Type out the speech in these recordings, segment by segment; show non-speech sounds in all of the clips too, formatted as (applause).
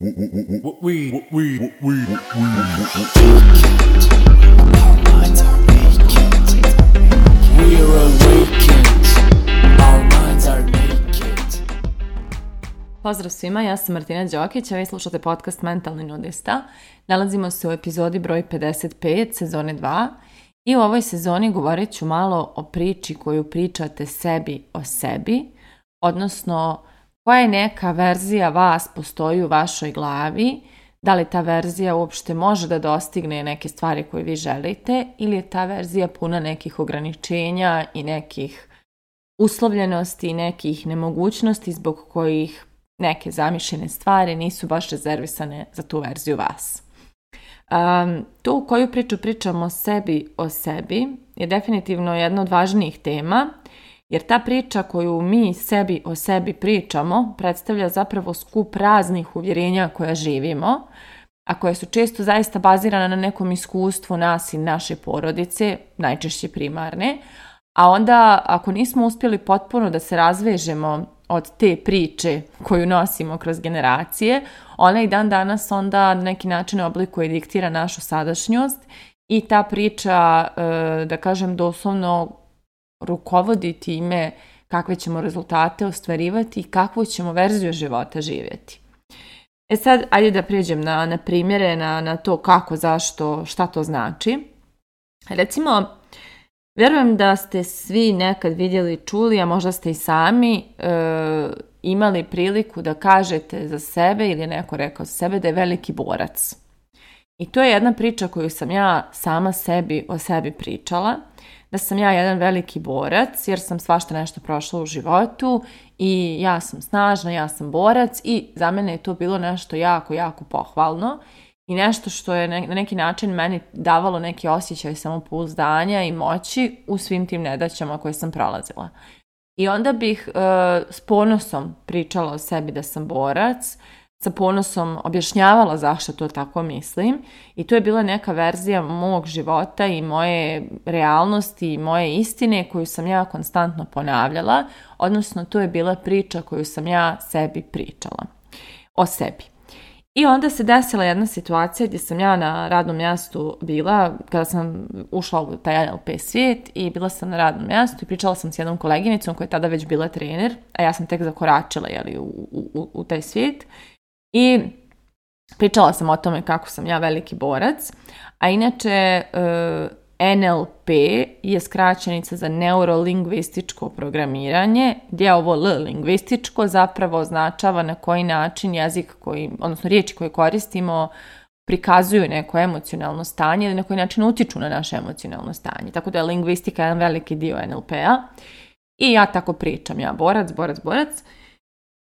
Pozdrav svima, ja sam Martina Đokić, a vi slušate podcast Mentalni nudista. Nalazimo se u epizodi broj 55, sezone 2. I u ovoj sezoni govorit ću malo o priči koju pričate sebi o sebi, odnosno koja je neka verzija vas postoji u vašoj glavi, da li ta verzija uopšte može da dostigne neke stvari koje vi želite ili je ta verzija puna nekih ograničenja i nekih uslovljenosti i nekih nemogućnosti zbog kojih neke zamišljene stvari nisu baš rezervisane za tu verziju vas. Um, to u koju priču pričamo o sebi o sebi je definitivno jedna od važnijih tema jer ta priča koju mi sebi o sebi pričamo predstavlja zapravo skup raznih uvjerenja koja živimo, a koje su često zaista bazirana na nekom iskustvu nas i naše porodice, najčešće primarne, a onda ako nismo uspjeli potpuno da se razvežemo od te priče koju nosimo kroz generacije, ona i dan danas onda na neki način oblikuje i diktira našu sadašnjost i ta priča, e, da kažem doslovno, rukovodi time kakve ćemo rezultate ostvarivati i kakvu ćemo verziju života živjeti. E sad, ajde da prijeđem na, na primjere, na, na to kako, zašto, šta to znači. Recimo, vjerujem da ste svi nekad vidjeli, čuli, a možda ste i sami e, imali priliku da kažete za sebe ili je neko rekao za sebe da je veliki borac. I to je jedna priča koju sam ja sama sebi o sebi pričala da sam ja jedan veliki borac jer sam svašta nešto prošla u životu i ja sam snažna, ja sam borac i za mene je to bilo nešto jako, jako pohvalno i nešto što je na neki način meni davalo neki osjećaj samopouzdanja i moći u svim tim nedaćama koje sam prolazila. I onda bih eh, s ponosom pričala o sebi da sam borac, sa ponosom objašnjavala zašto to tako mislim i to je bila neka verzija mog života i moje realnosti i moje istine koju sam ja konstantno ponavljala, odnosno to je bila priča koju sam ja sebi pričala o sebi. I onda se desila jedna situacija gdje sam ja na radnom mjestu bila, kada sam ušla u taj LP svijet i bila sam na radnom mjestu i pričala sam s jednom koleginicom koja je tada već bila trener, a ja sam tek zakoračila jeli, u, u, u taj svijet. I pričala sam o tome kako sam ja veliki borac, a inače eh, NLP je skraćenica za neurolingvističko programiranje, gdje ovo L lingvističko zapravo označava na koji način jezik, koji, odnosno riječi koje koristimo prikazuju neko emocionalno stanje ili na koji način utiču na naše emocionalno stanje. Tako da je lingvistika jedan veliki dio NLP-a. I ja tako pričam, ja borac, borac, borac.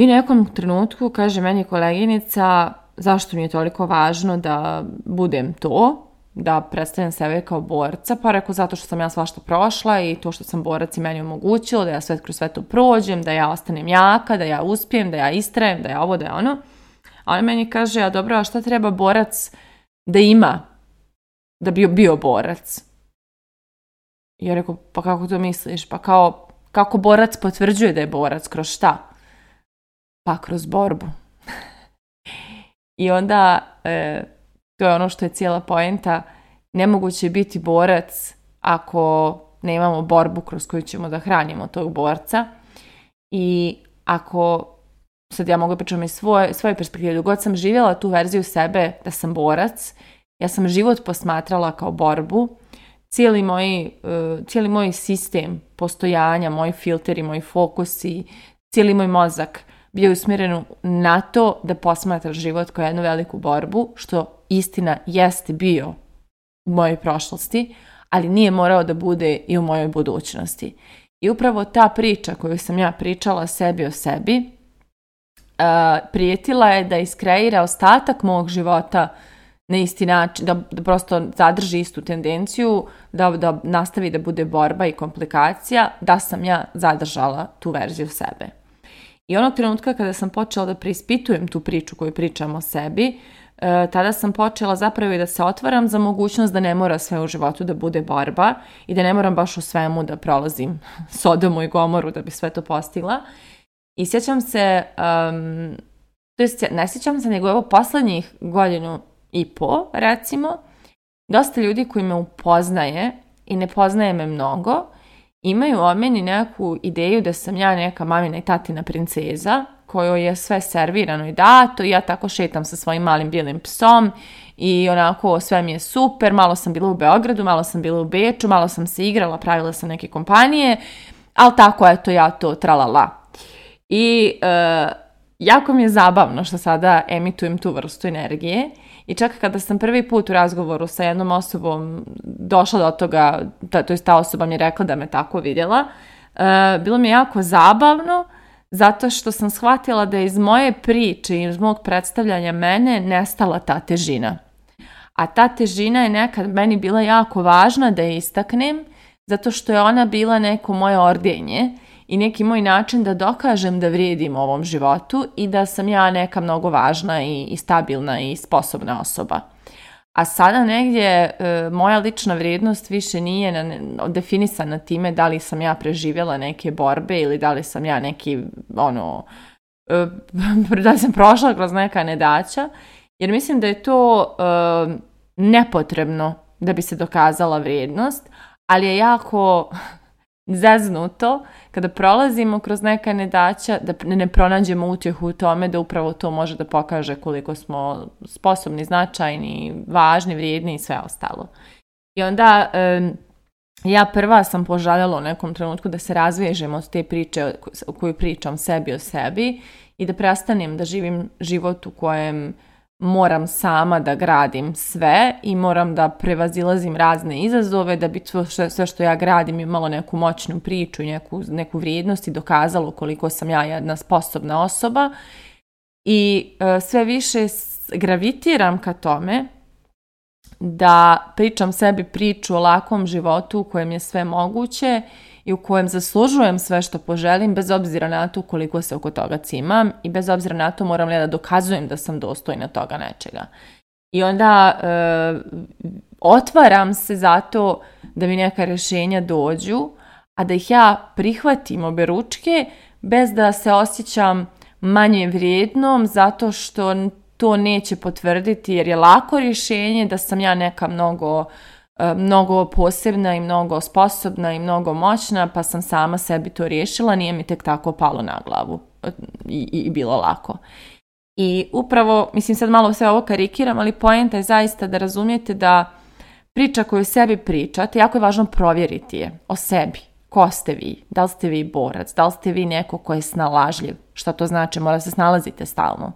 I u nekom trenutku kaže meni koleginica zašto mi je toliko važno da budem to, da predstavljam sebe kao borca, pa rekao zato što sam ja svašta prošla i to što sam borac i meni omogućilo da ja sve kroz sve to prođem, da ja ostanem jaka, da ja uspijem, da ja istrajem, da ja ovo, da je ono. Ali ona meni kaže, a dobro, a šta treba borac da ima da bi bio borac? ja rekao, pa kako to misliš? Pa kao, kako borac potvrđuje da je borac, kroz šta? Pa kroz borbu. I onda, e, to je ono što je cijela poenta, nemoguće je biti borac ako nemamo borbu kroz koju ćemo da hranimo tog borca. I ako, sad ja mogu pričati iz svoje, svoje perspektive, dok god sam živjela tu verziju sebe da sam borac, ja sam život posmatrala kao borbu, cijeli, moj e, cijeli moj sistem postojanja, moji filteri, moji fokusi, cijeli moj mozak bio je usmjeren na to da posmatra život kao jednu veliku borbu, što istina jeste bio u mojoj prošlosti, ali nije morao da bude i u mojoj budućnosti. I upravo ta priča koju sam ja pričala sebi o sebi, uh, prijetila je da iskreira ostatak mog života na isti način, da, da prosto zadrži istu tendenciju, da, da nastavi da bude borba i komplikacija, da sam ja zadržala tu verziju sebe. I onog trenutka kada sam počela da preispitujem tu priču koju pričam o sebi, e, tada sam počela zapravo i da se otvaram za mogućnost da ne mora sve u životu da bude borba i da ne moram baš u svemu da prolazim (laughs) sodomu i gomoru da bi sve to postigla. I sjećam se, um, to jest ne sjećam se, nego evo poslednjih godinu i po, recimo, dosta ljudi koji me upoznaje i ne poznaje me mnogo, imaju o meni neku ideju da sam ja neka mamina i tatina princeza kojoj je sve servirano i dato i ja tako šetam sa svojim malim bijelim psom i onako sve mi je super, malo sam bila u Beogradu, malo sam bila u Beču, malo sam se igrala, pravila sam neke kompanije, ali tako je to, ja to tralala. I e, jako mi je zabavno što sada emitujem tu vrstu energije i čak kada sam prvi put u razgovoru sa jednom osobom došla do toga, to, ta osoba mi je rekla da me tako vidjela, e, bilo mi je jako zabavno zato što sam shvatila da je iz moje priče i iz mog predstavljanja mene nestala ta težina. A ta težina je nekad meni bila jako važna da je istaknem, zato što je ona bila neko moje ordenje i neki moj način da dokažem da vrijedim ovom životu i da sam ja neka mnogo važna i, stabilna i sposobna osoba. A sada negdje e, moja lična vrijednost više nije definisana time da li sam ja preživjela neke borbe ili da li sam ja neki, ono, e, (laughs) da sam prošla kroz neka nedaća, jer mislim da je to e, nepotrebno da bi se dokazala vrijednost, ali je jako zaznuto, kada prolazimo kroz neka nedaća da ne pronađemo utjehu u tome da upravo to može da pokaže koliko smo sposobni, značajni, važni, vrijedni i sve ostalo. I onda ja prva sam požaljala u nekom trenutku da se razvežem od te priče koju pričam sebi o sebi i da prestanem da živim život u kojem moram sama da gradim sve i moram da prevazilazim razne izazove da bi sve što ja gradim imalo neku moćnu priču neku, neku vrijednost i dokazalo koliko sam ja jedna sposobna osoba i e, sve više gravitiram ka tome da pričam sebi priču o lakom životu u kojem je sve moguće u kojem zaslužujem sve što poželim bez obzira na to koliko se oko toga cimam i bez obzira na to moram li da dokazujem da sam dostojna toga nečega. I onda eh, otvaram se zato da mi neka rješenja dođu, a da ih ja prihvatim obe ručke bez da se osjećam manje vrijednom zato što to neće potvrditi jer je lako rješenje da sam ja neka mnogo E, mnogo posebna i mnogo sposobna i mnogo moćna, pa sam sama sebi to riješila, nije mi tek tako palo na glavu e, i, i bilo lako. I upravo, mislim sad malo sve ovo karikiram, ali poenta je zaista da razumijete da priča koju sebi pričate, jako je važno provjeriti je o sebi. Ko ste vi? Da li ste vi borac? Da li ste vi neko ko je snalažljiv? što to znači? Mora se snalazite stalno.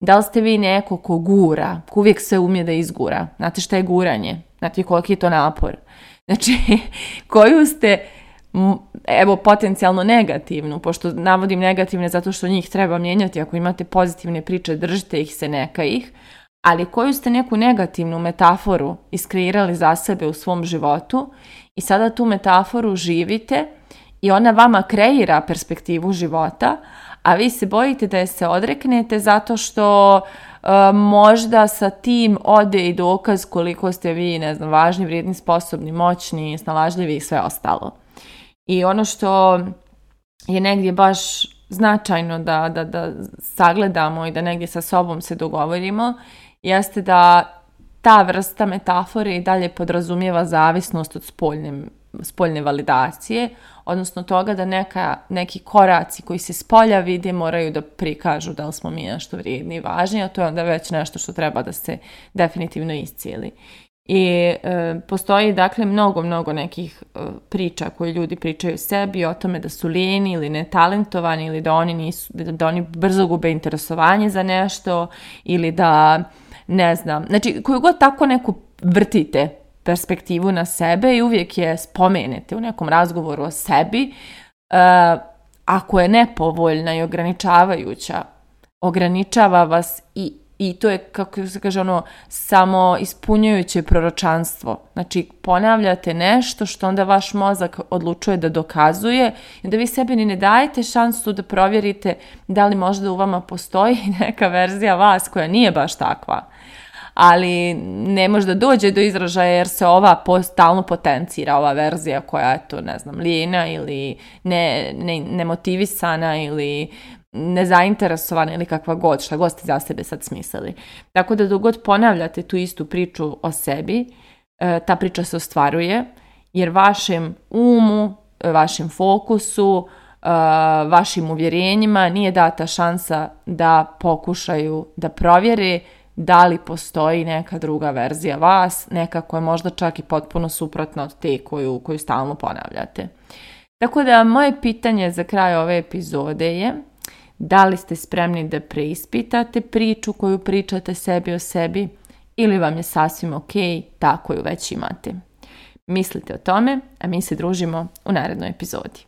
Da li ste vi neko ko gura? Ko uvijek sve umije da izgura? Znate šta je guranje? Znači, koliki je to napor. Znači, (laughs) koju ste, evo, potencijalno negativnu, pošto navodim negativne zato što njih treba mijenjati, ako imate pozitivne priče, držite ih se neka ih, ali koju ste neku negativnu metaforu iskreirali za sebe u svom životu i sada tu metaforu živite i ona vama kreira perspektivu života, a vi se bojite da je se odreknete zato što E, možda sa tim ode i dokaz koliko ste vi, ne znam, važni, vrijedni, sposobni, moćni, snalažljivi i sve ostalo. I ono što je negdje baš značajno da, da, da sagledamo i da negdje sa sobom se dogovorimo, jeste da ta vrsta metafore i dalje podrazumijeva zavisnost od spoljne spoljne validacije, odnosno toga da neka, neki koraci koji se spolja vide moraju da prikažu da li smo mi nešto vrijedni i važni, a to je onda već nešto što treba da se definitivno iscijeli. I e, postoji dakle mnogo, mnogo nekih e, priča koje ljudi pričaju sebi o tome da su lijeni ili netalentovani ili da oni, nisu, da oni brzo gube interesovanje za nešto ili da ne znam, znači koju god tako neku vrtite perspektivu na sebe i uvijek je spomenete u nekom razgovoru o sebi, e, ako je nepovoljna i ograničavajuća, ograničava vas i, i to je, kako se kaže, ono, samo ispunjujuće proročanstvo. Znači, ponavljate nešto što onda vaš mozak odlučuje da dokazuje i da vi sebi ni ne dajete šansu da provjerite da li možda u vama postoji (laughs) neka verzija vas koja nije baš takva ali ne možda dođe do izražaja jer se ova stalno potencira, ova verzija koja je to, ne znam, lijena ili ne, nemotivisana ili nezainteresovana ili kakva god, šta god ste za sebe sad smislili. Tako da dogod ponavljate tu istu priču o sebi, e, ta priča se ostvaruje, jer vašem umu, vašem fokusu, e, vašim uvjerenjima nije data šansa da pokušaju da provjere da li postoji neka druga verzija vas, neka koja je možda čak i potpuno suprotna od te koju, koju stalno ponavljate. Tako da moje pitanje za kraj ove epizode je da li ste spremni da preispitate priču koju pričate sebi o sebi ili vam je sasvim ok tako ju već imate. Mislite o tome, a mi se družimo u narednoj epizodi.